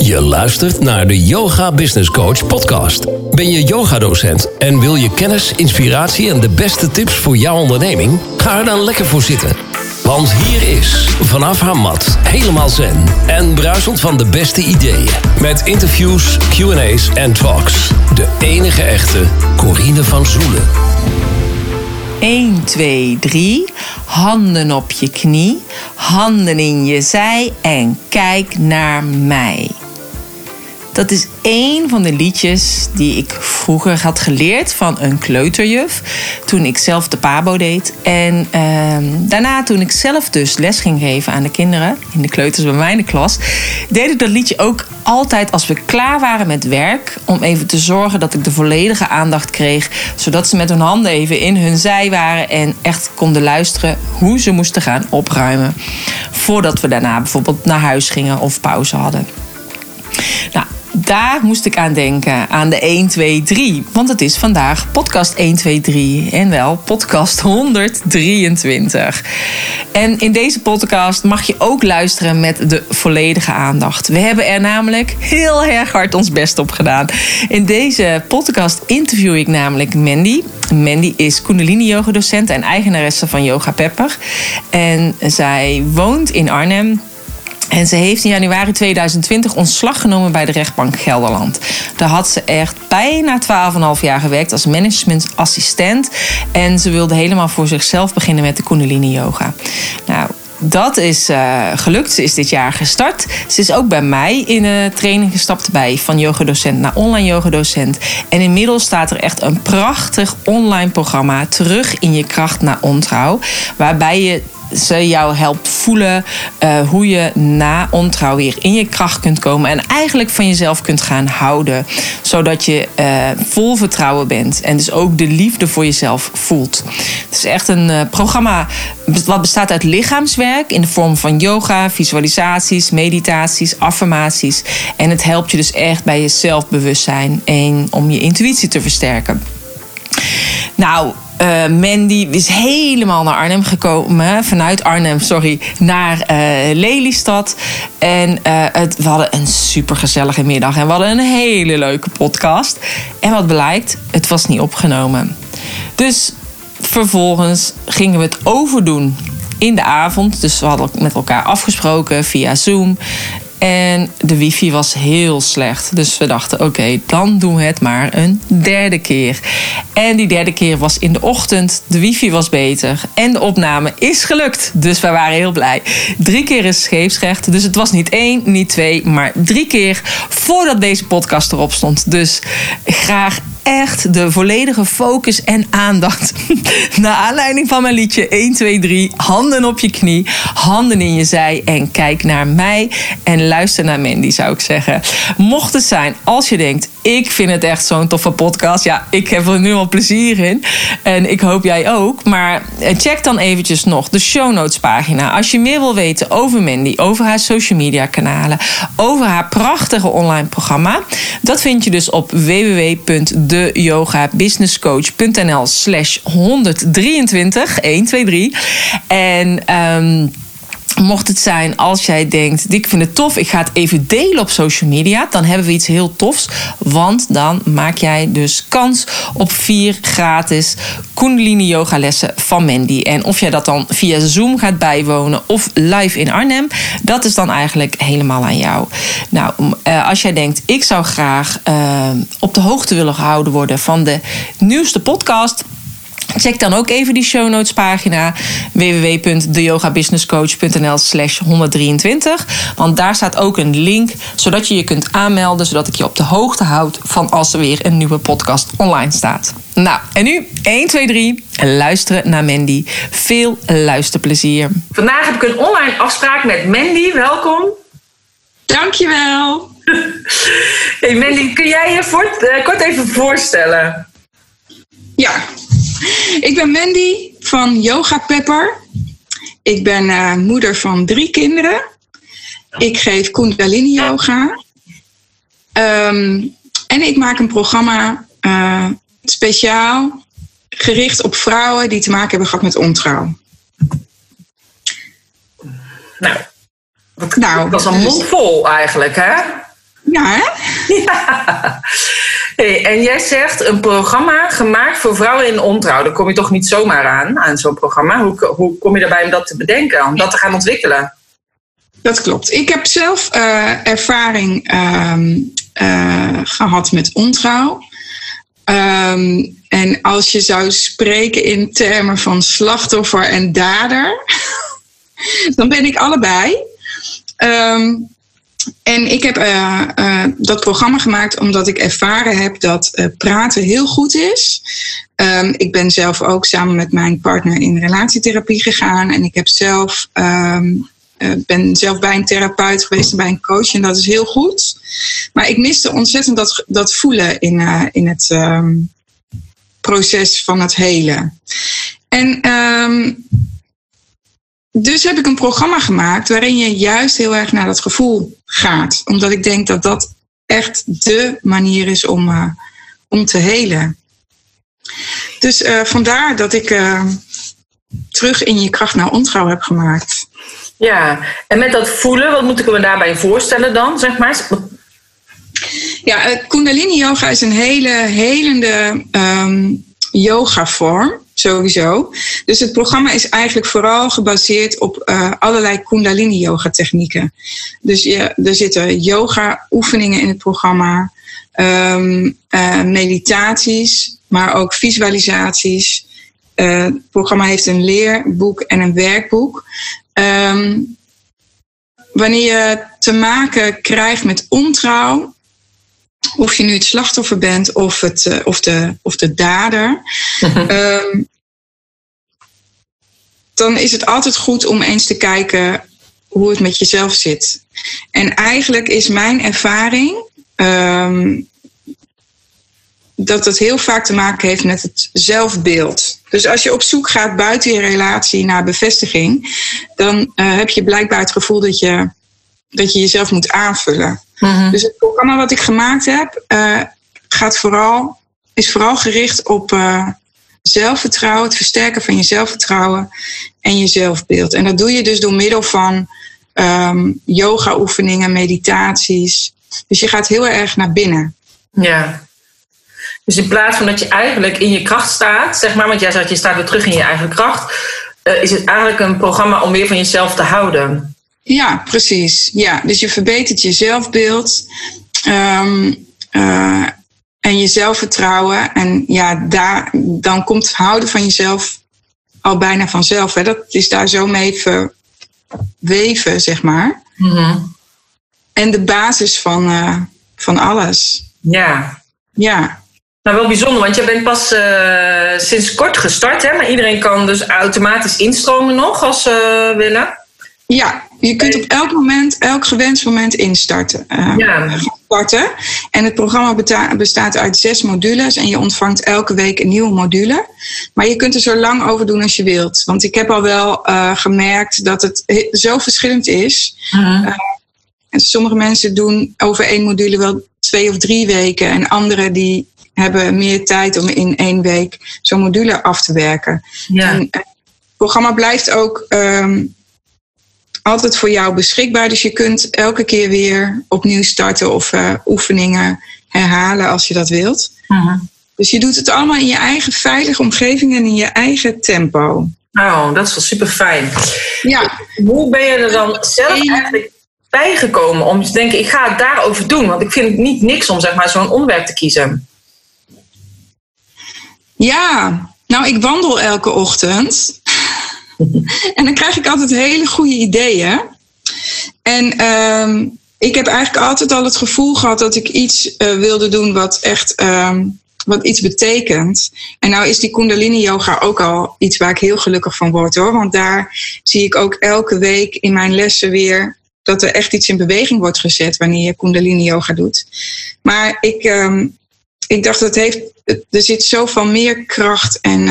Je luistert naar de Yoga Business Coach podcast. Ben je yogadocent en wil je kennis, inspiratie en de beste tips voor jouw onderneming? Ga er dan lekker voor zitten. Want hier is, vanaf haar mat, helemaal zen en bruisend van de beste ideeën. Met interviews, Q&A's en talks. De enige echte Corine van Zoelen. 1, 2, 3. Handen op je knie, handen in je zij en kijk naar mij. Dat is één van de liedjes die ik vroeger had geleerd van een kleuterjuf. Toen ik zelf de pabo deed. En ehm, daarna toen ik zelf dus les ging geven aan de kinderen. In de kleuters bij mij in de klas. Deed ik dat liedje ook altijd als we klaar waren met werk. Om even te zorgen dat ik de volledige aandacht kreeg. Zodat ze met hun handen even in hun zij waren. En echt konden luisteren hoe ze moesten gaan opruimen. Voordat we daarna bijvoorbeeld naar huis gingen of pauze hadden. Daar moest ik aan denken, aan de 1, 2, 3. Want het is vandaag podcast 1, 2, 3. En wel podcast 123. En in deze podcast mag je ook luisteren met de volledige aandacht. We hebben er namelijk heel erg hard ons best op gedaan. In deze podcast interview ik namelijk Mandy. Mandy is Kundalini yoga docent en eigenaresse van Yoga Pepper. En zij woont in Arnhem. En ze heeft in januari 2020 ontslag genomen bij de rechtbank Gelderland. Daar had ze echt bijna 12,5 jaar gewerkt als managementassistent. En ze wilde helemaal voor zichzelf beginnen met de Kundalini Yoga. Nou, dat is uh, gelukt. Ze is dit jaar gestart. Ze is ook bij mij in de training gestapt bij van yogadocent naar online yogadocent. En inmiddels staat er echt een prachtig online programma terug in je kracht naar ontrouw. Waarbij je ze jou helpt voelen uh, hoe je na ontrouw weer in je kracht kunt komen. En eigenlijk van jezelf kunt gaan houden. Zodat je uh, vol vertrouwen bent. En dus ook de liefde voor jezelf voelt. Het is echt een uh, programma wat bestaat uit lichaamswerk in de vorm van yoga, visualisaties, meditaties, affirmaties. En het helpt je dus echt bij je zelfbewustzijn en om je intuïtie te versterken. Nou, uh, Mandy is helemaal naar Arnhem gekomen. Vanuit Arnhem, sorry, naar uh, Lelystad. En uh, het, we hadden een supergezellige middag. En we hadden een hele leuke podcast. En wat blijkt, het was niet opgenomen. Dus vervolgens gingen we het overdoen in de avond. Dus we hadden met elkaar afgesproken via Zoom. En de wifi was heel slecht. Dus we dachten, oké, dan doen we het maar een derde keer. En die derde keer was in de ochtend. De wifi was beter. En de opname is gelukt. Dus wij waren heel blij. Drie keer is scheepsrecht. Dus het was niet één, niet twee, maar drie keer voordat deze podcast erop stond. Dus graag echt de volledige focus en aandacht. Naar aanleiding van mijn liedje 1, 2, 3. Handen op je knie, handen in je zij en kijk naar mij. En luister naar Mandy, zou ik zeggen. Mocht het zijn, als je denkt, ik vind het echt zo'n toffe podcast. Ja, ik heb er nu al plezier in. En ik hoop jij ook. Maar check dan eventjes nog de show notes pagina. Als je meer wil weten over Mandy, over haar social media kanalen, over haar prachtige online programma. Dat vind je dus op www.deyogabusinesscoach.nl slash 123 123. En... Um, Mocht het zijn als jij denkt, ik vind het tof, ik ga het even delen op social media, dan hebben we iets heel tofs. Want dan maak jij dus kans op vier gratis Kundalini yoga lessen van Mandy. En of jij dat dan via Zoom gaat bijwonen of live in Arnhem, dat is dan eigenlijk helemaal aan jou. Nou, eh, als jij denkt, ik zou graag uh, op de hoogte willen gehouden worden van de nieuwste podcast Check dan ook even die show notes pagina www.deyogabusinesscoach.nl slash 123. Want daar staat ook een link zodat je je kunt aanmelden. Zodat ik je op de hoogte houd van als er weer een nieuwe podcast online staat. Nou, en nu 1, 2, 3. Luisteren naar Mandy. Veel luisterplezier. Vandaag heb ik een online afspraak met Mandy. Welkom. Dankjewel. Hey Mandy, kun jij je voort, uh, kort even voorstellen? Ja, ik ben Mandy van Yoga Pepper. Ik ben uh, moeder van drie kinderen. Ik geef Kundalini yoga. Um, en ik maak een programma uh, speciaal gericht op vrouwen die te maken hebben gehad met ontrouw. Nou, dat, nou, dat is een dus- mond vol eigenlijk, hè? Ja, hè? Ja. En jij zegt een programma gemaakt voor vrouwen in ontrouw. Daar kom je toch niet zomaar aan, aan zo'n programma. Hoe, hoe kom je daarbij om dat te bedenken, om dat te gaan ontwikkelen? Dat klopt. Ik heb zelf uh, ervaring um, uh, gehad met ontrouw. Um, en als je zou spreken in termen van slachtoffer en dader, dan ben ik allebei. Um, en ik heb uh, uh, dat programma gemaakt omdat ik ervaren heb dat uh, praten heel goed is. Um, ik ben zelf ook samen met mijn partner in relatietherapie gegaan. En ik heb zelf, um, ben zelf bij een therapeut geweest en bij een coach. En dat is heel goed. Maar ik miste ontzettend dat, dat voelen in, in het um, proces van het helen. En dus heb ik een programma gemaakt waarin je juist heel erg naar dat gevoel gaat. Omdat ik denk dat dat echt de manier is om, uh, om te helen. Dus uh, vandaar dat ik uh, terug in je kracht naar ontrouw heb gemaakt. Ja, en met dat voelen, wat moet ik me daarbij voorstellen dan, zeg maar? Ja, Kundalini Yoga is een hele helende um, yoga vorm sowieso. Dus het programma is eigenlijk vooral gebaseerd op uh, allerlei Kundalini yoga technieken. Dus je, er zitten yoga oefeningen in het programma, um, uh, meditaties, maar ook visualisaties. Uh, het programma heeft een leerboek en een werkboek. Um, wanneer je te maken krijgt met ontrouw, of je nu het slachtoffer bent of, het, uh, of, de, of de dader. um, dan is het altijd goed om eens te kijken hoe het met jezelf zit. En eigenlijk is mijn ervaring um, dat het heel vaak te maken heeft met het zelfbeeld. Dus als je op zoek gaat buiten je relatie naar bevestiging, dan uh, heb je blijkbaar het gevoel dat je, dat je jezelf moet aanvullen. Mm-hmm. Dus het programma wat ik gemaakt heb, uh, gaat vooral, is vooral gericht op uh, zelfvertrouwen, het versterken van je zelfvertrouwen en je zelfbeeld. En dat doe je dus door middel van um, yoga-oefeningen, meditaties. Dus je gaat heel erg naar binnen. Ja. Dus in plaats van dat je eigenlijk in je kracht staat, zeg maar, want jij zegt je staat weer terug in je eigen kracht, uh, is het eigenlijk een programma om weer van jezelf te houden. Ja, precies. Ja, dus je verbetert je zelfbeeld. Um, uh, en je zelfvertrouwen. En ja, daar, dan komt houden van jezelf al bijna vanzelf. Hè. Dat is daar zo mee verweven, zeg maar. Mm-hmm. En de basis van, uh, van alles. Ja. Ja. Nou, wel bijzonder, want je bent pas uh, sinds kort gestart, hè? Maar iedereen kan dus automatisch instromen nog als ze willen. Ja, je kunt op elk moment, elk gewenst moment instarten. Uh, ja. starten. En het programma bestaat uit zes modules en je ontvangt elke week een nieuwe module. Maar je kunt er zo lang over doen als je wilt. Want ik heb al wel uh, gemerkt dat het zo verschillend is. Uh, en sommige mensen doen over één module wel twee of drie weken. En anderen die hebben meer tijd om in één week zo'n module af te werken. Ja. En, het programma blijft ook um, altijd voor jou beschikbaar. Dus je kunt elke keer weer opnieuw starten of uh, oefeningen herhalen als je dat wilt. Uh-huh. Dus je doet het allemaal in je eigen veilige omgeving en in je eigen tempo. Oh, dat is wel super fijn. Ja. Hoe ben je er dan zelf eigenlijk bijgekomen om te denken, ik ga het daarover doen? Want ik vind het niet niks om zeg maar, zo'n onderwerp te kiezen. Ja, nou, ik wandel elke ochtend. en dan krijg ik altijd hele goede ideeën. En um, ik heb eigenlijk altijd al het gevoel gehad dat ik iets uh, wilde doen wat echt um, wat iets betekent. En nou is die Kundalini Yoga ook al iets waar ik heel gelukkig van word hoor. Want daar zie ik ook elke week in mijn lessen weer dat er echt iets in beweging wordt gezet wanneer je Kundalini Yoga doet. Maar ik, um, ik dacht, dat heeft, er zit zoveel meer kracht en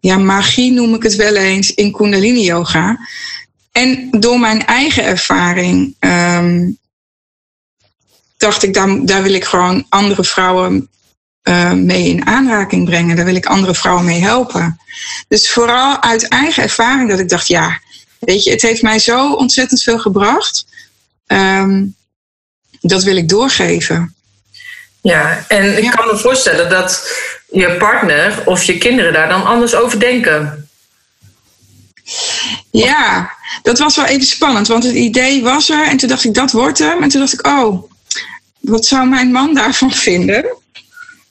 ja, magie noem ik het wel eens in Kundalini Yoga. En door mijn eigen ervaring um, dacht ik, daar, daar wil ik gewoon andere vrouwen uh, mee in aanraking brengen. Daar wil ik andere vrouwen mee helpen. Dus vooral uit eigen ervaring dat ik dacht, ja, weet je, het heeft mij zo ontzettend veel gebracht. Um, dat wil ik doorgeven. Ja, en ik kan me voorstellen dat je partner of je kinderen daar dan anders over denken. Ja, dat was wel even spannend, want het idee was er en toen dacht ik dat wordt hem. En toen dacht ik, oh, wat zou mijn man daarvan vinden?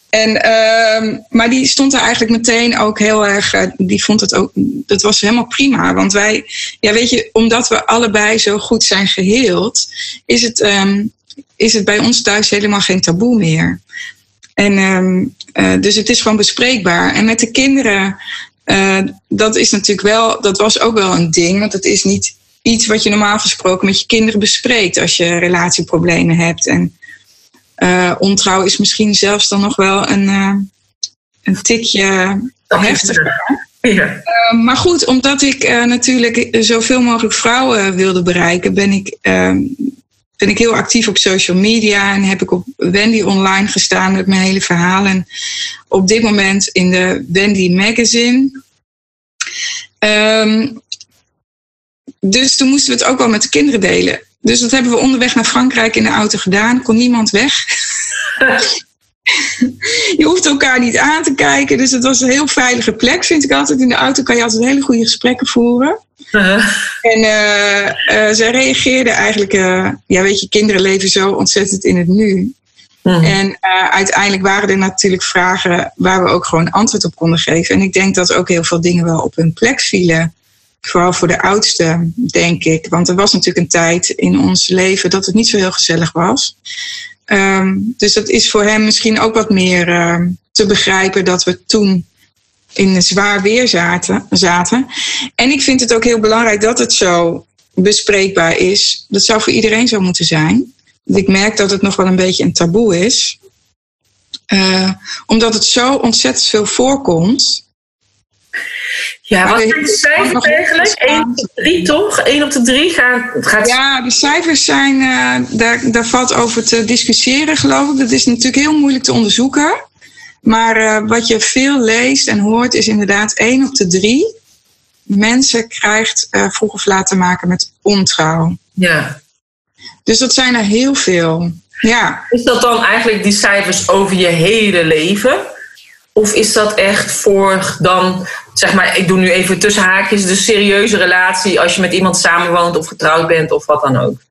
En, uh, maar die stond er eigenlijk meteen ook heel erg. Uh, die vond het ook. Dat was helemaal prima. Want wij. Ja, weet je, omdat we allebei zo goed zijn geheeld. Is het, um, is het bij ons thuis helemaal geen taboe meer. En um, uh, dus het is gewoon bespreekbaar. En met de kinderen. Uh, dat is natuurlijk wel. Dat was ook wel een ding. Want het is niet iets wat je normaal gesproken met je kinderen bespreekt. Als je relatieproblemen hebt. En uh, ontrouw is misschien zelfs dan nog wel een, een tikje heftiger. Ja. Uh, maar goed, omdat ik natuurlijk zoveel mogelijk vrouwen wilde bereiken, ben ik, ben ik heel actief op social media en heb ik op Wendy online gestaan met mijn hele verhaal. En op dit moment in de Wendy Magazine. Um, dus toen moesten we het ook wel met de kinderen delen. Dus dat hebben we onderweg naar Frankrijk in de auto gedaan. Kon niemand weg. je hoeft elkaar niet aan te kijken. Dus het was een heel veilige plek, vind ik altijd. In de auto kan je altijd hele goede gesprekken voeren. Uh-huh. En uh, uh, zij reageerde eigenlijk... Uh, ja, weet je, kinderen leven zo ontzettend in het nu. Uh-huh. En uiteindelijk waren er natuurlijk vragen... waar we ook gewoon antwoord op konden geven. En ik denk dat ook heel veel dingen wel op hun plek vielen vooral voor de oudste, denk ik. Want er was natuurlijk een tijd in ons leven dat het niet zo heel gezellig was. Um, dus dat is voor hem misschien ook wat meer uh, te begrijpen dat we toen in zwaar weer zaten, zaten. En ik vind het ook heel belangrijk dat het zo bespreekbaar is. Dat zou voor iedereen zo moeten zijn. Ik merk dat het nog wel een beetje een taboe is. Uh, omdat het zo ontzettend veel voorkomt. Ja, wat zijn de cijfers eigenlijk? 1 op de 3 toch? 1 op de 3 gaat, gaat... Ja, de cijfers zijn, uh, daar, daar valt over te discussiëren geloof ik. Dat is natuurlijk heel moeilijk te onderzoeken. Maar uh, wat je veel leest en hoort is inderdaad 1 op de 3 mensen krijgt uh, vroeg of laat te maken met ontrouw. Ja. Dus dat zijn er heel veel. Ja. Is dat dan eigenlijk die cijfers over je hele leven? Of is dat echt voor dan, zeg maar, ik doe nu even tussen haakjes, de serieuze relatie als je met iemand samenwoont of getrouwd bent of wat dan ook?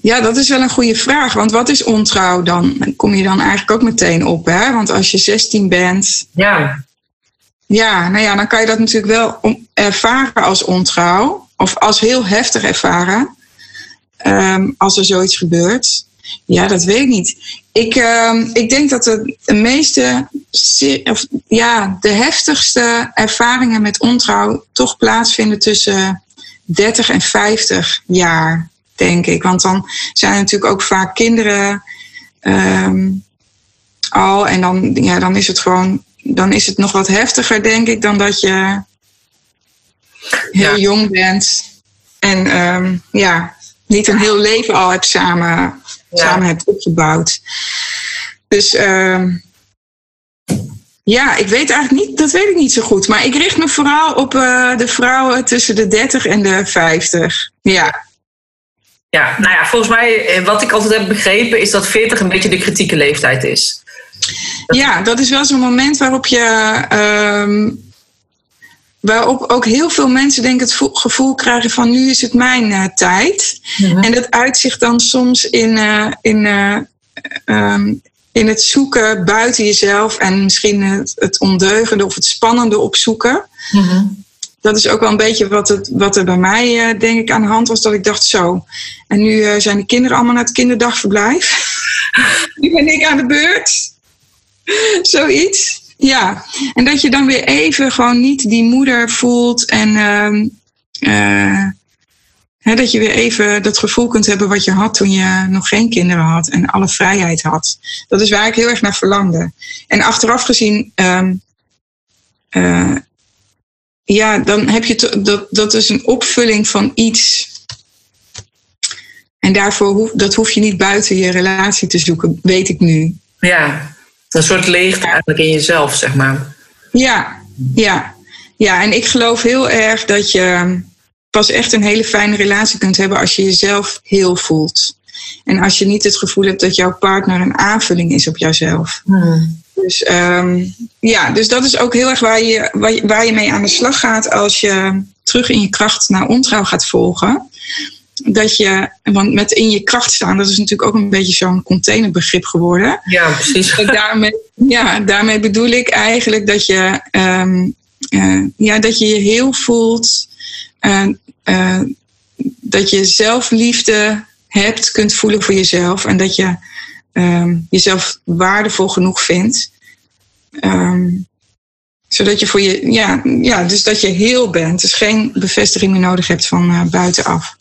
Ja, dat is wel een goede vraag. Want wat is ontrouw dan? Dan kom je dan eigenlijk ook meteen op, hè? Want als je 16 bent. Ja. Ja, nou ja, dan kan je dat natuurlijk wel ervaren als ontrouw. Of als heel heftig ervaren. Um, als er zoiets gebeurt. Ja, dat weet ik niet. Ik, uh, ik denk dat de, de meeste, of, ja, de heftigste ervaringen met ontrouw toch plaatsvinden tussen 30 en 50 jaar, denk ik. Want dan zijn er natuurlijk ook vaak kinderen um, al. En dan, ja, dan is het gewoon, dan is het nog wat heftiger, denk ik, dan dat je heel ja. jong bent. En um, ja, niet een heel leven al hebt samen ja. samen hebt opgebouwd. Dus uh, ja, ik weet eigenlijk niet, dat weet ik niet zo goed. Maar ik richt me vooral op uh, de vrouwen tussen de 30 en de 50. Ja. Ja, nou ja, volgens mij, eh, wat ik altijd heb begrepen, is dat 40 een beetje de kritieke leeftijd is. Ja, dat is wel zo'n moment waarop je. Uh, waarop ook heel veel mensen denk ik het gevoel krijgen van nu is het mijn uh, tijd. Mm-hmm. En dat uitzicht dan soms in, uh, in, uh, um, in het zoeken buiten jezelf en misschien het, het ondeugende of het spannende opzoeken. Mm-hmm. Dat is ook wel een beetje wat, het, wat er bij mij denk ik aan de hand was. Dat ik dacht zo. En nu zijn de kinderen allemaal naar het kinderdagverblijf. nu ben ik aan de beurt. Zoiets. Ja, en dat je dan weer even gewoon niet die moeder voelt en uh, uh, dat je weer even dat gevoel kunt hebben wat je had toen je nog geen kinderen had en alle vrijheid had. Dat is waar ik heel erg naar verlangde. En achteraf gezien, um, uh, ja, dan heb je dat, dat is een opvulling van iets. En daarvoor hoef, dat hoef je niet buiten je relatie te zoeken, weet ik nu. Ja, een soort leegte eigenlijk in jezelf, zeg maar. Ja, ja. Ja, en ik geloof heel erg dat je pas echt een hele fijne relatie kunt hebben als je jezelf heel voelt. En als je niet het gevoel hebt dat jouw partner een aanvulling is op jouzelf. Hmm. Dus ehm, ja, dus dat is ook heel erg waar je, waar, je, waar je mee aan de slag gaat als je terug in je kracht naar ontrouw gaat volgen. Dat je, want met in je kracht staan, dat is natuurlijk ook een beetje zo'n containerbegrip geworden. Ja, precies. Daarmee, ja, daarmee bedoel ik eigenlijk dat je, ehm, eh, ja, dat je je heel voelt. eh, eh, dat je zelfliefde hebt, kunt voelen voor jezelf. En dat je ehm, jezelf waardevol genoeg vindt. Ehm, zodat je voor je, ja, ja, dus dat je heel bent. Dus geen bevestiging meer nodig hebt van eh, buitenaf.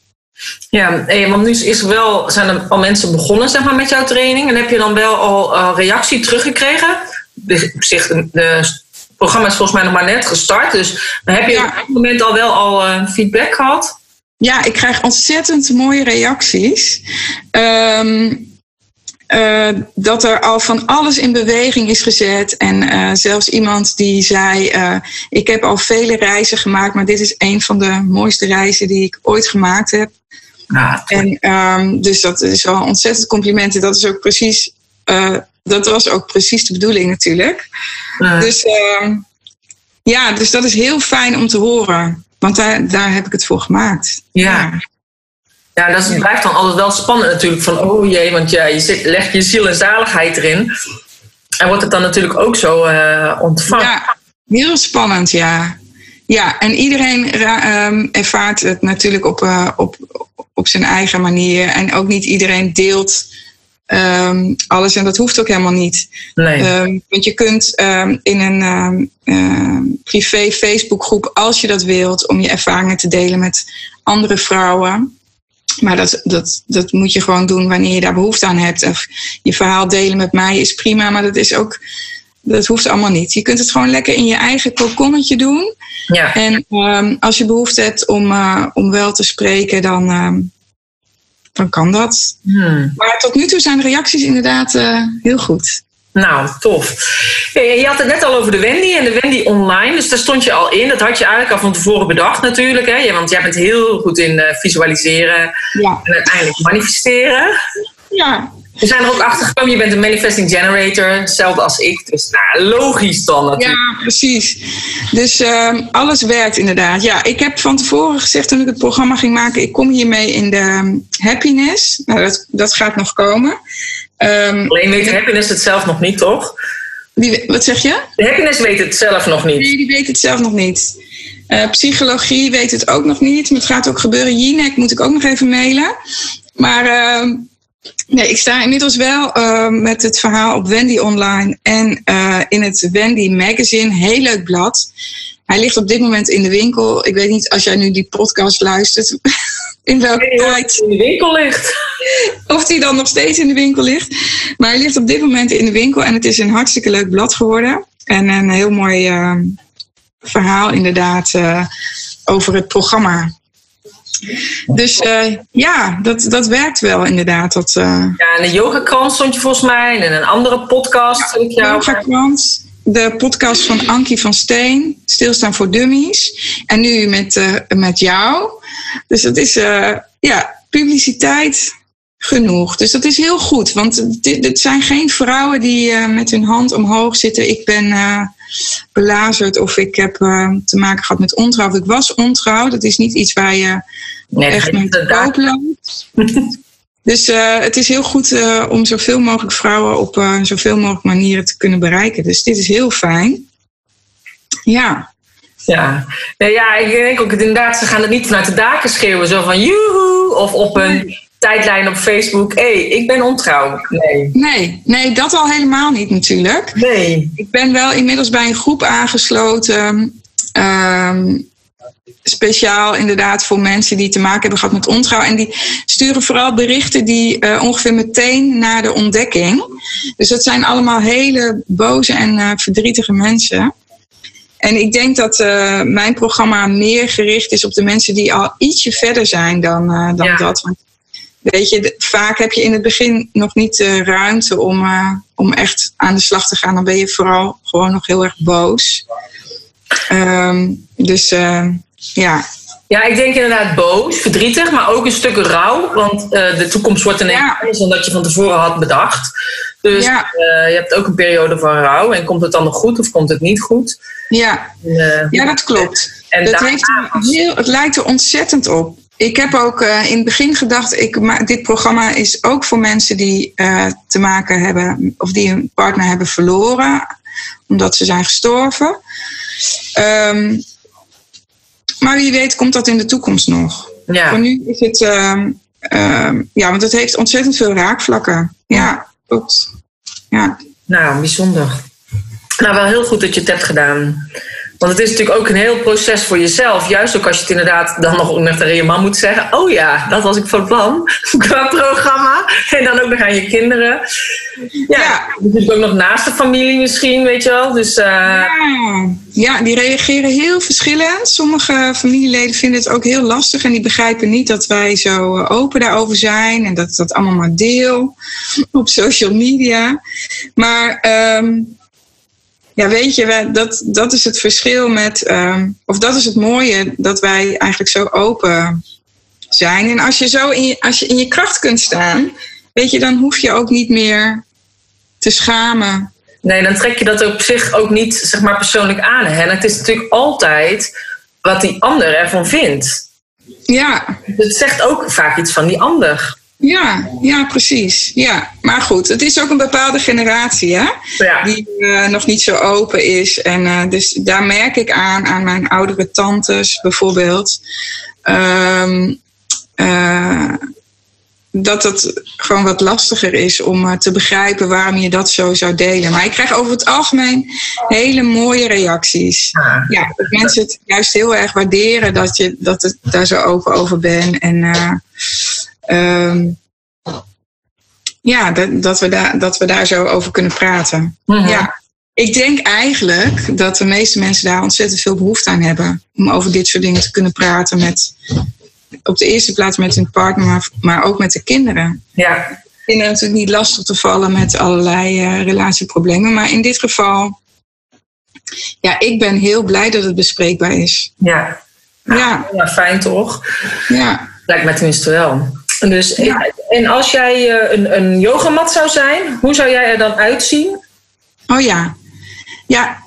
Ja, eh, want nu is er wel, zijn er al mensen begonnen zeg maar, met jouw training. En heb je dan wel al eh, reactie teruggekregen? De, op zich, de, de het programma is volgens mij nog maar net gestart. Dus heb je Ja. op dit moment al wel al eh, feedback gehad? Ja, ik krijg ontzettend mooie reacties. Ehm, eh, dat er al van alles in beweging is gezet. En eh, zelfs iemand die zei: eh, Ik heb al vele reizen gemaakt, maar dit is een van de mooiste reizen die ik ooit gemaakt heb. En ehm, dus dat is wel ontzettend complimenten. Dat is ook precies. dat was ook precies de bedoeling natuurlijk. Dus ehm, ja, dus dat is heel fijn om te horen. Want daar, daar heb ik het voor gemaakt. Ja. Ja, dat is- blijft dan altijd wel spannend natuurlijk. Van oh jee, want ja, je zit, legt je ziel en zaligheid erin. En wordt het dan natuurlijk ook zo eh, ontvangen. Ja, heel spannend, ja. Ja, en iedereen ehm, ervaart het natuurlijk op, eh, op, op zijn eigen manier. En ook niet iedereen deelt ehm, alles. En dat hoeft ook helemaal niet. Nee. Ehm, want je kunt in een ehm, privé Facebookgroep, als je dat wilt, om je ervaringen te delen met andere vrouwen. Maar dat, dat, dat moet je gewoon doen wanneer je daar behoefte aan hebt. Of je verhaal delen met mij is prima, maar dat is ook. Dat hoeft allemaal niet. Je kunt het gewoon lekker in je eigen kokonnetje doen. ja. En ehm, als je behoefte hebt om, eh, om wel te spreken, dan, ehm, dan kan dat. Hmm. Maar tot nu toe zijn de reacties inderdaad eh, heel goed. Nou, tof. Hey, Je had het net al over de Wendy en de Wendy online. Dus daar stond je al in. Dat had je eigenlijk al van tevoren bedacht natuurlijk. Hè? Want jij bent heel goed in eh, visualiseren Ja. en uiteindelijk manifesteren. Ja, We zijn er ook achter gekomen, je bent een manifesting generator. Hetzelfde als ik. Dus nou, logisch dan natuurlijk. Ja, precies. Dus ehm, alles werkt inderdaad. Ja, ik heb van tevoren gezegd toen ik het programma ging maken, ik kom hiermee in de ehm, happiness. Nou, dat, dat gaat nog komen. Ehm, Alleen weet happiness het zelf nog niet, toch? die, wat zeg je? De happiness weet het zelf nog niet. Nee, die weet het zelf nog niet. Eh, psychologie weet het ook nog niet. Maar het gaat ook gebeuren. Jinek moet ik ook nog even mailen. Maar ehm, nee, ik sta inmiddels wel ehm, met het verhaal op Wendy Online en eh, in het Wendy Magazine. Heel leuk blad. Hij ligt op dit moment in de winkel. Ik weet niet als jij nu die podcast luistert. In welke tijd in de winkel ligt. of die dan nog steeds in de winkel ligt. Maar hij ligt op dit moment in de winkel en het is een hartstikke leuk blad geworden. En een heel mooi eh, verhaal inderdaad eh, over het programma. Dus eh, ja, dat, dat werkt wel inderdaad. Dat uh, Ja, en de yogakrant stond je volgens mij. En een andere podcast. jou... yogakrant, de podcast van Ankie van Steen, Stilstaan voor Dummies. En nu met, eh, met jou. Dus dat is eh, ja, publiciteit genoeg. Dus dat is heel goed. Want dit, dit zijn geen vrouwen die eh, met hun hand omhoog zitten. Ik ben belazerd of ik heb te maken gehad met ontrouw. Of ik was ontrouw. Dat is niet iets waar je Nee, echt mee te koop loopt. Dus eh, het is heel goed eh, om zoveel mogelijk vrouwen op eh, zoveel mogelijk manieren te kunnen bereiken. Dus dit is heel fijn. Ja, Ja. Ja, ik denk ook inderdaad, ze gaan het niet vanuit de daken schreeuwen. Zo van joehoe. Of op een tijdlijn op Facebook. Hé, hey, ik ben ontrouw. Nee. nee, nee, dat al helemaal niet natuurlijk. Nee. Ik ben wel inmiddels bij een groep aangesloten. ehm, speciaal inderdaad voor mensen die te maken hebben gehad met ontrouw. En die sturen vooral berichten die eh, ongeveer meteen na de ontdekking. Dus dat zijn allemaal hele boze en eh, verdrietige mensen. En ik denk dat eh, mijn programma meer gericht is op de mensen die al ietsje verder zijn dan, dan Ja. dat. Want weet je, vaak heb je in het begin nog niet de ruimte om, om echt aan de slag te gaan. Dan ben je vooral gewoon nog heel erg boos. Ehm, dus eh, ja, Ja, ik denk inderdaad boos, verdrietig, maar ook een stuk rouw. Want eh, de toekomst wordt ineens Ja. anders dan dat je van tevoren had bedacht. Dus Ja. eh, je hebt ook een periode van rouw. En komt het dan nog goed of komt het niet goed? Ja, eh, ja dat klopt. En dat heeft heel, het lijkt er ontzettend op. Ik heb ook in het begin gedacht, ik, ma- dit programma is ook voor mensen die te maken hebben, of die een partner hebben verloren, omdat ze zijn gestorven. Ehm, maar wie weet komt dat in de toekomst nog. Voor ja. nu is het, ehm, ehm, ja, want het heeft ontzettend veel raakvlakken. Ja, klopt. Ja, Nou, bijzonder. Nou, wel heel goed dat je het hebt gedaan. Want het is natuurlijk ook een heel proces voor jezelf. Juist ook als je het inderdaad dan nog tegen je man moet zeggen. Oh ja, dat was ik van plan. Qua programma. En dan ook nog aan je kinderen. Ja, Ja. natuurlijk ook nog naast de familie misschien, weet je wel. Dus eh, Ja, ja, die reageren heel verschillend. Sommige familieleden vinden het ook heel lastig en die begrijpen niet dat wij zo open daarover zijn en dat dat allemaal maar deel op social media. Maar ehm, ja, weet je, dat, dat is het verschil met, ehm, of dat is het mooie dat wij eigenlijk zo open zijn. En als je zo in je, als je in je kracht kunt staan, weet je, dan hoef je ook niet meer te schamen nee, dan trek je dat op zich ook niet zeg maar, persoonlijk aan. Hè? En het is natuurlijk altijd wat die ander ervan vindt. Ja, Het zegt ook vaak iets van die ander. Ja, ja, precies. Ja. Maar goed, het is ook een bepaalde generatie hè, Ja. die eh, nog niet zo open is. En eh, dus daar merk ik aan, aan mijn oudere tantes bijvoorbeeld, eh, dat het gewoon wat lastiger is om te begrijpen waarom je dat zo zou delen. Maar ik krijg over het algemeen hele mooie reacties. Ja, dat mensen het juist heel erg waarderen dat je dat het daar zo open over bent. En eh, ehm, ja, dat, dat, we daar, dat we daar zo over kunnen praten. Mhm. Ja, ik denk eigenlijk dat de meeste mensen daar ontzettend veel behoefte aan hebben. Om over dit soort dingen te kunnen praten met, op de eerste plaats met hun partner, maar, maar ook met de kinderen. ja. Ik vind het natuurlijk niet lastig te vallen met allerlei eh, relatieproblemen. Maar in dit geval, ja, ik ben heel blij dat het bespreekbaar is. Ja. Ja, ja, fijn toch? ja. Lijkt mij tenminste wel. Dus, Ja. En als jij eh, een, een yogamat zou zijn, hoe zou jij er dan uitzien? Oh ja. Ja,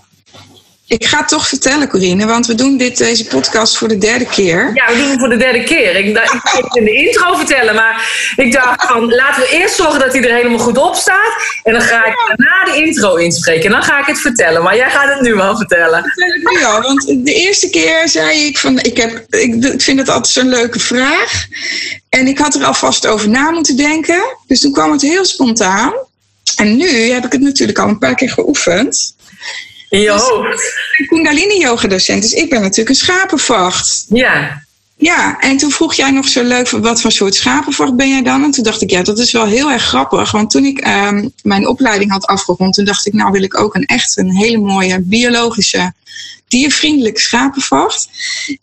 ik ga het toch vertellen, Corine, want we doen dit, deze podcast voor de derde keer. Ja, we doen het voor de derde keer. Ik, dacht, ik ging het in de intro vertellen, maar ik dacht van laten we eerst zorgen dat hij er helemaal goed op staat. En dan ga ik daarna de intro inspreken. En dan ga ik het vertellen. Maar jij gaat het nu wel vertellen. vertel ik nu al. Want de eerste keer zei ik van, ik, heb, ik, ik vind het altijd zo'n leuke vraag. En ik had er alvast over na moeten denken. Dus toen kwam het heel spontaan. En nu heb ik het natuurlijk al een paar keer geoefend. In je Dus- hoofd. Ik ben Kundalini yoga docent, dus ik ben natuurlijk een schapenvacht. Ja. Ja, en toen vroeg jij nog zo leuk, wat voor soort schapenvacht ben jij dan? En toen dacht ik, ja, dat is wel heel erg grappig. Want toen ik ehm, mijn opleiding had afgerond, toen dacht ik, nou wil ik ook een echt een hele mooie biologische, diervriendelijke schapenvacht.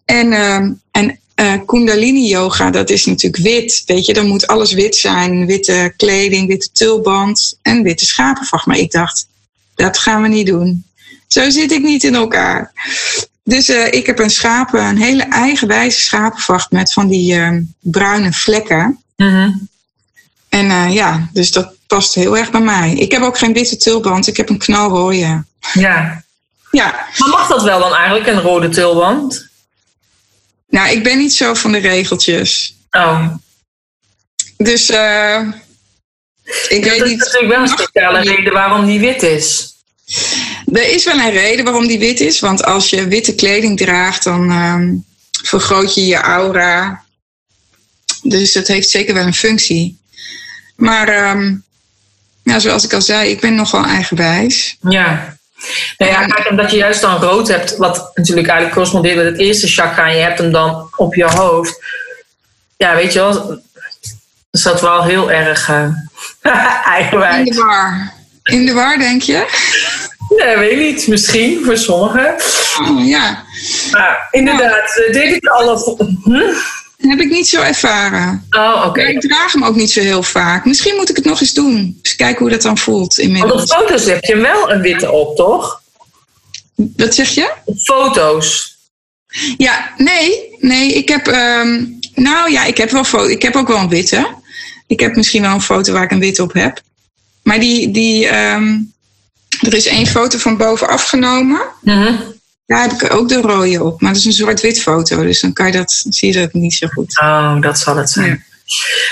En, ehm, en eh, Kundalini yoga, dat is natuurlijk wit. Weet je, dan moet alles wit zijn. Witte kleding, witte tulband en witte schapenvacht. Maar ik dacht, dat gaan we niet doen. Zo zit ik niet in elkaar. Dus eh, ik heb een schapen, een hele eigenwijze schapenvacht met van die ehm, bruine vlekken. Mhm. En eh, ja, dus dat past heel erg bij mij. Ik heb ook geen witte tulband, ik heb een knalrooie. ja. Ja, Maar mag dat wel dan eigenlijk, een rode tulband? nou, ik ben niet zo van de regeltjes. Oh. Dus eh, ik Ja, weet dat is niet. natuurlijk wel een speciale reden waarom die wit is. Er is wel een reden waarom die wit is. Want als je witte kleding draagt, dan ehm, vergroot je je aura. Dus het heeft zeker wel een functie. Maar ehm, ja, zoals ik al zei, ik ben nogal eigenwijs. Ja. Nou ja, kijk, omdat je juist dan rood hebt, wat natuurlijk eigenlijk correspondeert met het eerste chakra, en je hebt hem dan op je hoofd. Ja, weet je wel, is dat wel heel erg eh In eigenwijs. de war. In de war, denk je? Nee, weet ik niet. Misschien voor sommigen. Oh, ja, Maar inderdaad, eh, deed ik al. Hm? heb ik niet zo ervaren. Oh, oké. Ik draag hem ook niet zo heel vaak. Misschien moet ik het nog eens doen. Dus kijken hoe dat dan voelt Want op inmiddels. foto's heb je wel een witte op, toch? Wat zeg je? Op foto's. Ja, nee, nee, ik heb, ehm, nou ja, ik heb wel foto. Ik heb ook wel een witte. Ik heb misschien wel een foto waar ik een witte op heb. Maar die, die, ehm, er is één foto van bovenaf genomen. Mhm. Daar heb ik ook de rode op. Maar dat is een zwart-wit foto. Dus dan kan je dat, dan zie je dat niet zo goed. Oh, dat zal het zijn. Ja.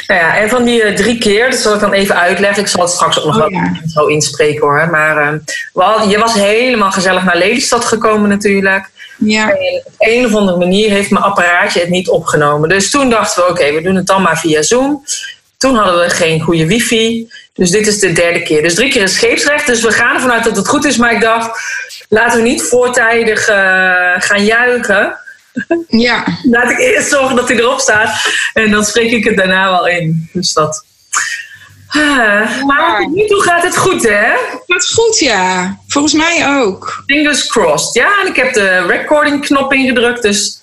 Nou ja, en van die eh, drie keer, dat zal ik dan even uitleggen. Ik zal het straks ook nog Oh, wel ja. zo inspreken hoor. Maar eh, wel, je was helemaal gezellig naar Lelystad gekomen natuurlijk. Ja, En op een of andere manier heeft mijn apparaatje het niet opgenomen. Dus toen dachten we, oké, we doen het dan maar via Zoom. Toen hadden we geen goede wifi. Dus dit is de derde keer. Dus drie keer is scheepsrecht. Dus we gaan ervan uit dat het goed is. Maar ik dacht, laten we niet voortijdig eh, gaan juichen. ja, Laat ik eerst zorgen dat hij erop staat. En dan spreek ik het daarna wel in. Dus dat. Ah, maar nu toe gaat het goed, hè? is goed, ja. Volgens mij ook. Fingers crossed. Ja, en ik heb de recording knop ingedrukt. Dus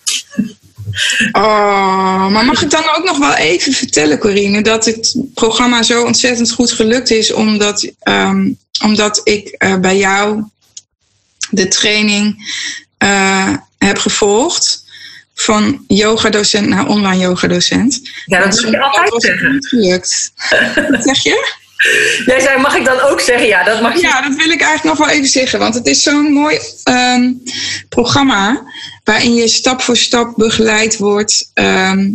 Oh, maar mag ik dan ook nog wel even vertellen, Corine, dat het programma zo ontzettend goed gelukt is, omdat, ehm, omdat ik eh, bij jou de training eh, heb gevolgd. Van yogadocent naar online yogadocent. ja, dat moet je altijd zeggen. niet gelukt. Wat zeg je? Jij zei, mag ik dan ook zeggen? Ja, dat mag je. Ja, dat wil ik eigenlijk nog wel even zeggen. Want het is zo'n mooi ehm, programma waarin je stap voor stap begeleid wordt ehm,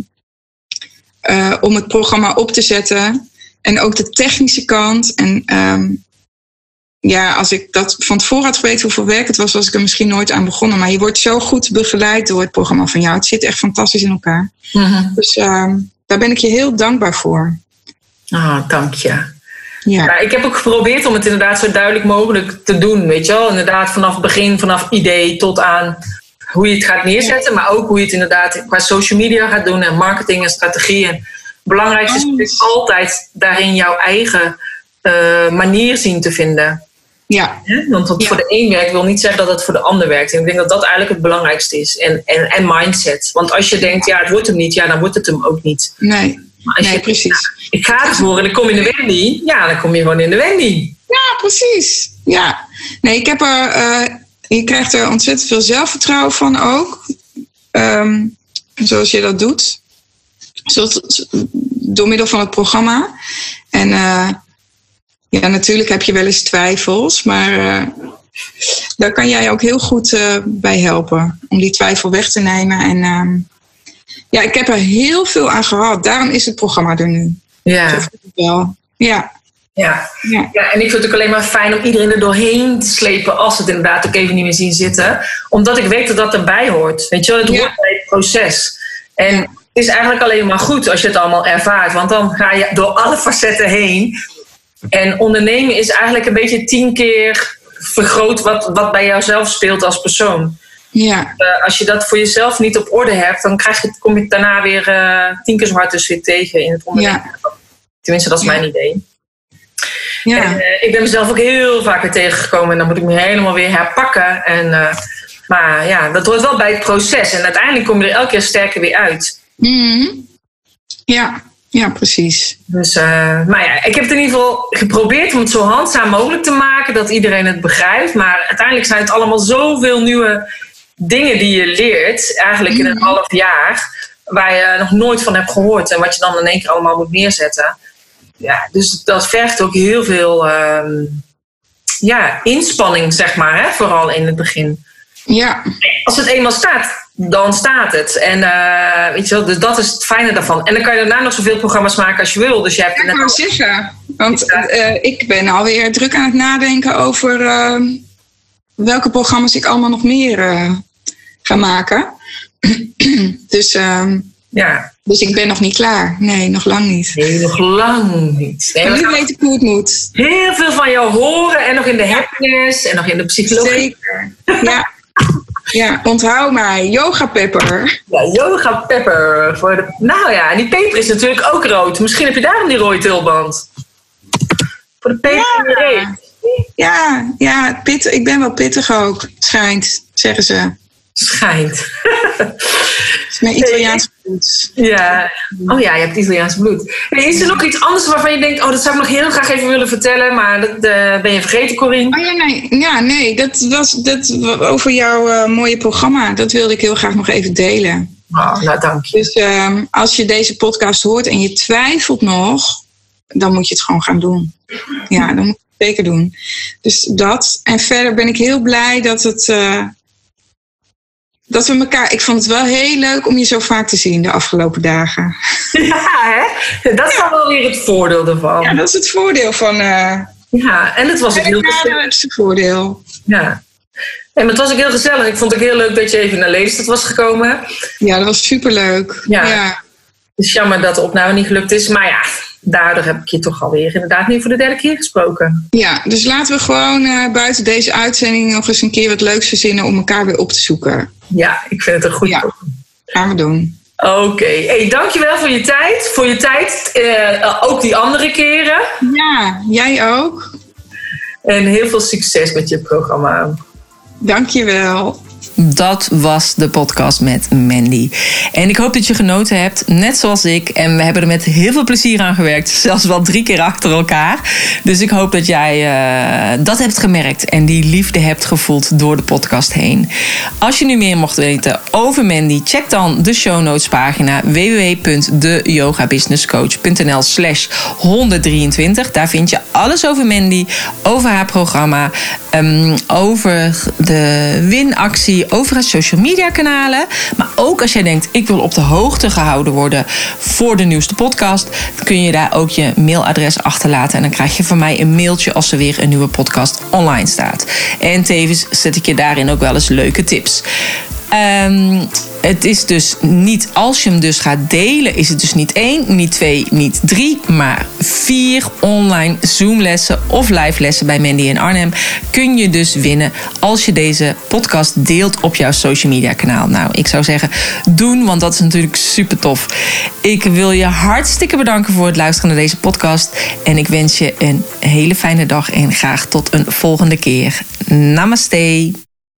eh, om het programma op te zetten. En ook de technische kant. En ehm, ja, als ik dat van tevoren had geweten hoeveel werk het was, was ik er misschien nooit aan begonnen. Maar je wordt zo goed begeleid door het programma van jou. Het zit echt fantastisch in elkaar. Mhm. Dus daar ben ik je heel dankbaar voor. Ah, dank je. Ja, Ja, ik heb ook geprobeerd om het inderdaad zo duidelijk mogelijk te doen. Weet je wel? Inderdaad, vanaf het begin, vanaf idee tot aan hoe je het gaat neerzetten. Maar ook hoe je het inderdaad qua social media gaat doen en marketing en strategie. En het belangrijkste is Oh. altijd daarin jouw eigen eh, manier zien te vinden. ja? Want wat Ja. voor de een werkt wil niet zeggen dat het voor de ander werkt. En ik denk dat dat eigenlijk het belangrijkste is. En, en, en mindset. Want als je denkt, ja, het wordt hem niet, ja, dan wordt het hem ook niet. nee, Maar als nee je precies. ik ga ervoor en dan kom je in de Wendy. Ja, dan kom je gewoon in de Wendy. Ja, precies. Ja. Nee, ik heb er. eh, je krijgt er ontzettend veel zelfvertrouwen van ook. Ehm, zoals je dat doet. Zoals, door middel van het programma. En eh, ja, natuurlijk heb je wel eens twijfels, maar eh, daar kan jij ook heel goed bij helpen. Om die twijfel weg te nemen. En ehm, ja, ik heb er heel veel aan gehad. Daarom is het programma er nu. Ja. Zo het wel. Ja, Ja. ja. ja, en ik vind het ook alleen maar fijn om iedereen er doorheen te slepen als ze het inderdaad ook even niet meer zien zitten. Omdat ik weet dat dat erbij hoort. Weet je wel, het Ja. hoort bij het proces. En het is eigenlijk alleen maar goed als je het allemaal ervaart. Want dan ga je door alle facetten heen. En ondernemen is eigenlijk een beetje tien keer vergroot wat, wat bij jouzelf speelt als persoon. Ja. Eh, als je dat voor jezelf niet op orde hebt, dan krijg je, kom je daarna weer eh, tien keer zo hard dus weer tegen in het ondernemen. Tenminste, dat is Ja. mijn idee. ja. En, eh, ik ben mezelf ook heel vaak weer tegengekomen en dan moet ik me helemaal weer herpakken. En, maar ja, dat hoort wel bij het proces. En uiteindelijk kom je er elke keer sterker weer uit. Mhm. Ja, ja, precies. Dus, maar ja, ik heb het in ieder geval geprobeerd om het zo handzaam mogelijk te maken dat iedereen het begrijpt. Maar uiteindelijk zijn het allemaal zoveel nieuwe dingen die je leert, eigenlijk in een half jaar, waar je nog nooit van hebt gehoord en wat je dan in één keer allemaal moet neerzetten. Ja, dus dat vergt ook heel veel ehm, ja, inspanning, zeg maar, hè, vooral in het begin. Ja, Als het eenmaal staat, dan staat het. En eh, weet je wel, dus dat is het fijne daarvan. En dan kan je daarna nog zoveel programma's maken als je wil. Dus je hebt net al- zeggen. Want eh, ik ben alweer druk aan het nadenken over eh, welke programma's ik allemaal nog meer eh, ga maken. dus, ehm, Ja, dus ik ben nog niet klaar. Nee, nog lang niet. nee, nog lang niet. Nee, Maar nu weet ik hoe het moet. heel veel van jou horen. En nog in de happiness en nog in de psychologie. Zeker. Ja. Ja, onthoud mij. Yoga Pepper. Ja, yoga pepper. Voor de... Nou ja, en die peper is natuurlijk ook rood. Misschien heb je daarom die rode tulband. Voor de peper. Ja, ja pit, ik ben wel pittig ook. Schijnt, zeggen ze. Schijnt. Mijn Italiaans bloed. Ja. Oh ja, je hebt Italiaans bloed. Hey, is er nog iets anders waarvan je denkt... oh, dat zou ik nog heel graag even willen vertellen... maar dat eh, ben je vergeten, Corine? Oh ja, nee, ja, nee dat was dat, over jouw eh, mooie programma. Dat wilde ik heel graag nog even delen. Oh, nou, dank je. Dus ehm, als je deze podcast hoort en je twijfelt nog... dan moet je het gewoon gaan doen. Ja, dan moet zeker doen. Dus dat. En verder ben ik heel blij dat het... eh, dat we elkaar. Ik vond het wel heel leuk om je zo vaak te zien de afgelopen dagen. Ja, hè? Dat is dan wel weer het voordeel ervan. Ja, dat is het voordeel van. eh Ja, en het was ook heel gezellig. het is het voordeel. Ja. En het was ook heel gezellig. Ik vond het ook heel leuk dat je even naar Lelystad was gekomen. Ja, dat was superleuk. Ja. Ja. Het is jammer dat de opname niet gelukt is. Maar ja, daardoor heb ik je toch alweer inderdaad nu voor de derde keer gesproken. Ja, dus laten we gewoon eh, buiten deze uitzending nog eens een keer wat leuks verzinnen om elkaar weer op te zoeken. Ja, ik vind het een goed Ja. Gaan we doen. Oké, hey, dankjewel voor je tijd. Voor je tijd, eh, ook die andere keren. Ja, jij ook. En heel veel succes met je programma. Dankjewel. Dat was de podcast met Mandy. En ik hoop dat je genoten hebt, net zoals ik. En we hebben er met heel veel plezier aan gewerkt. Zelfs wel drie keer achter elkaar. Dus ik hoop dat jij eh, dat hebt gemerkt. En die liefde hebt gevoeld door de podcast heen. Als je nu meer mocht weten over Mandy, check dan de show notes pagina www.deyogabusinesscoach.nl slash 123. Daar vind je alles over Mandy, over haar programma, ehm, over de winactie, over haar social media kanalen. Maar ook als jij denkt, ik wil op de hoogte gehouden worden voor de nieuwste podcast, kun je daar ook je mailadres achterlaten. En dan krijg je van mij een mailtje als er weer een nieuwe podcast online staat. En tevens zet ik je daarin ook wel eens leuke tips. Ehm, het is dus niet, als je hem dus gaat delen, is het dus niet één, niet twee, niet drie, maar vier online Zoom-lessen of live lessen bij Mandy in Arnhem. Kun je dus winnen als je deze podcast deelt op jouw social media kanaal. Nou, ik zou zeggen, doen, want dat is natuurlijk super tof. Ik wil je hartstikke bedanken voor het luisteren naar deze podcast. En ik wens je een hele fijne dag en graag tot een volgende keer. Namaste.